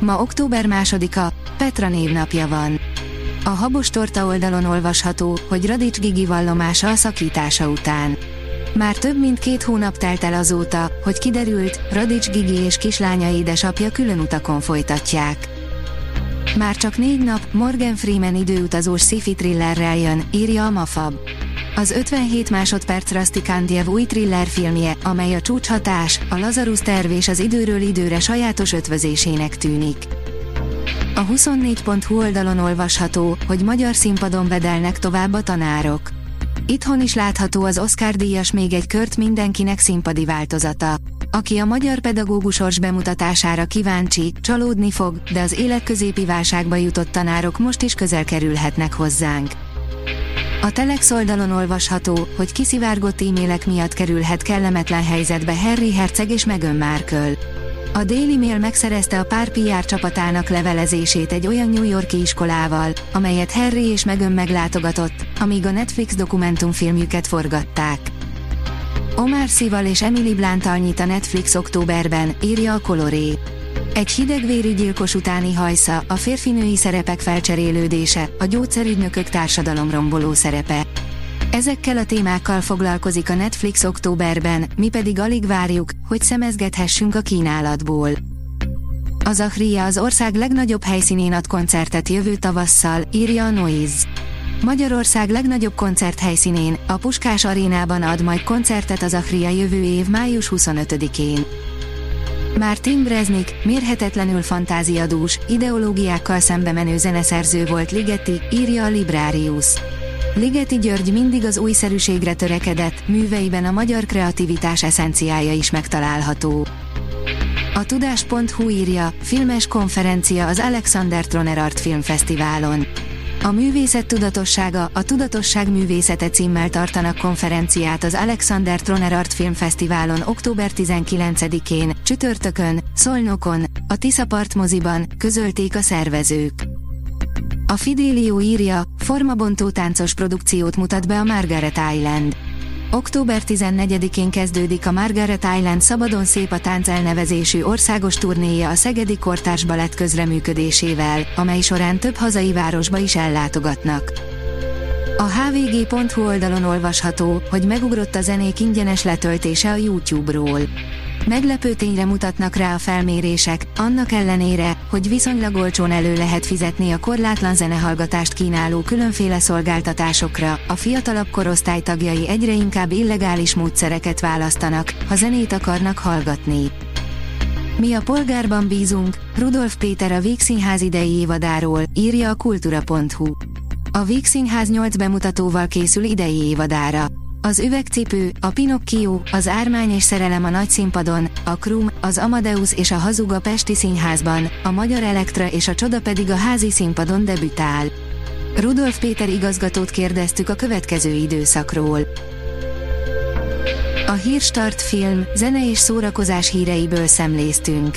Ma október másodika, Petra névnapja van. A Habos Torta oldalon olvasható, hogy Radics Gigi vallomása a szakítása után. Már több mint két hónap telt el azóta, hogy kiderült, Radics Gigi és kislánya édesapja külön utakon folytatják. Már csak négy nap, Morgan Freeman időutazós sci thrillerrel jön, írja a Mafab. Az 57 másodperc Rastikandiev új thriller filmje, amely a csúcshatás, a Lazarus terv és az időről időre sajátos ötvözésének tűnik. A 24.hu oldalon olvasható, hogy magyar színpadon vedelnek tovább a tanárok. Itthon is látható az Oscar díjas még egy kört mindenkinek színpadi változata. Aki a magyar pedagógusors bemutatására kíváncsi, csalódni fog, de az életközépi válságba jutott tanárok most is közel kerülhetnek hozzánk. A Telex oldalon olvasható, hogy kiszivárgott e-mailek miatt kerülhet kellemetlen helyzetbe Harry Herceg és Meghan Markle. A Daily Mail megszerezte a pár PR csapatának levelezését egy olyan New Yorki iskolával, amelyet Harry és Meghan meglátogatott, amíg a Netflix dokumentumfilmjüket forgatták. Omar Szival és Emily Blunt a Netflix októberben, írja a Coloré. Egy hidegvérű gyilkos utáni hajsza, a férfinői szerepek felcserélődése, a gyógyszerügynökök társadalomromboló szerepe. Ezekkel a témákkal foglalkozik a Netflix októberben, mi pedig alig várjuk, hogy szemezgethessünk a kínálatból. Az Achria az ország legnagyobb helyszínén ad koncertet jövő tavasszal, írja a Noise. Magyarország legnagyobb koncerthelyszínén, a Puskás arénában ad majd koncertet az Achria jövő év május 25-én. Martin Breznik, mérhetetlenül fantáziadús, ideológiákkal szembe menő zeneszerző volt Ligeti, írja a Librarius. Ligeti György mindig az újszerűségre törekedett, műveiben a magyar kreativitás eszenciája is megtalálható. A tudás.hu írja, filmes konferencia az Alexander Troner Art Filmfesztiválon. A művészet tudatossága, a tudatosság művészete címmel tartanak konferenciát az Alexander Troner Art Filmfesztiválon október 19-én, csütörtökön, Szolnokon, a Tiszapart moziban, közölték a szervezők. A Fidelio írja, formabontó táncos produkciót mutat be a Margaret Island. Október 14-én kezdődik a Margaret Island Szabadon Szép a Tánc elnevezésű országos turnéja a Szegedi Kortárs Balett közreműködésével, amely során több hazai városba is ellátogatnak. A hvg.hu oldalon olvasható, hogy megugrott a zenék ingyenes letöltése a YouTube-ról. Meglepő tényre mutatnak rá a felmérések, annak ellenére, hogy viszonylag olcsón elő lehet fizetni a korlátlan zenehallgatást kínáló különféle szolgáltatásokra, a fiatalabb korosztály tagjai egyre inkább illegális módszereket választanak, ha zenét akarnak hallgatni. Mi a polgárban bízunk, Rudolf Péter a Vígszínház idei évadáról, írja a kultura.hu. A Vígszínház 8 bemutatóval készül idei évadára. Az üvegcipő, a Pinocchio, az Ármány és szerelem a nagyszínpadon, a Krum, az Amadeus és a Hazug a Pesti Színházban, a Magyar Elektra és a Csoda pedig a házi színpadon debütál. Rudolf Péter igazgatót kérdeztük a következő időszakról. A Hírstart film, zene és szórakozás híreiből szemléztünk.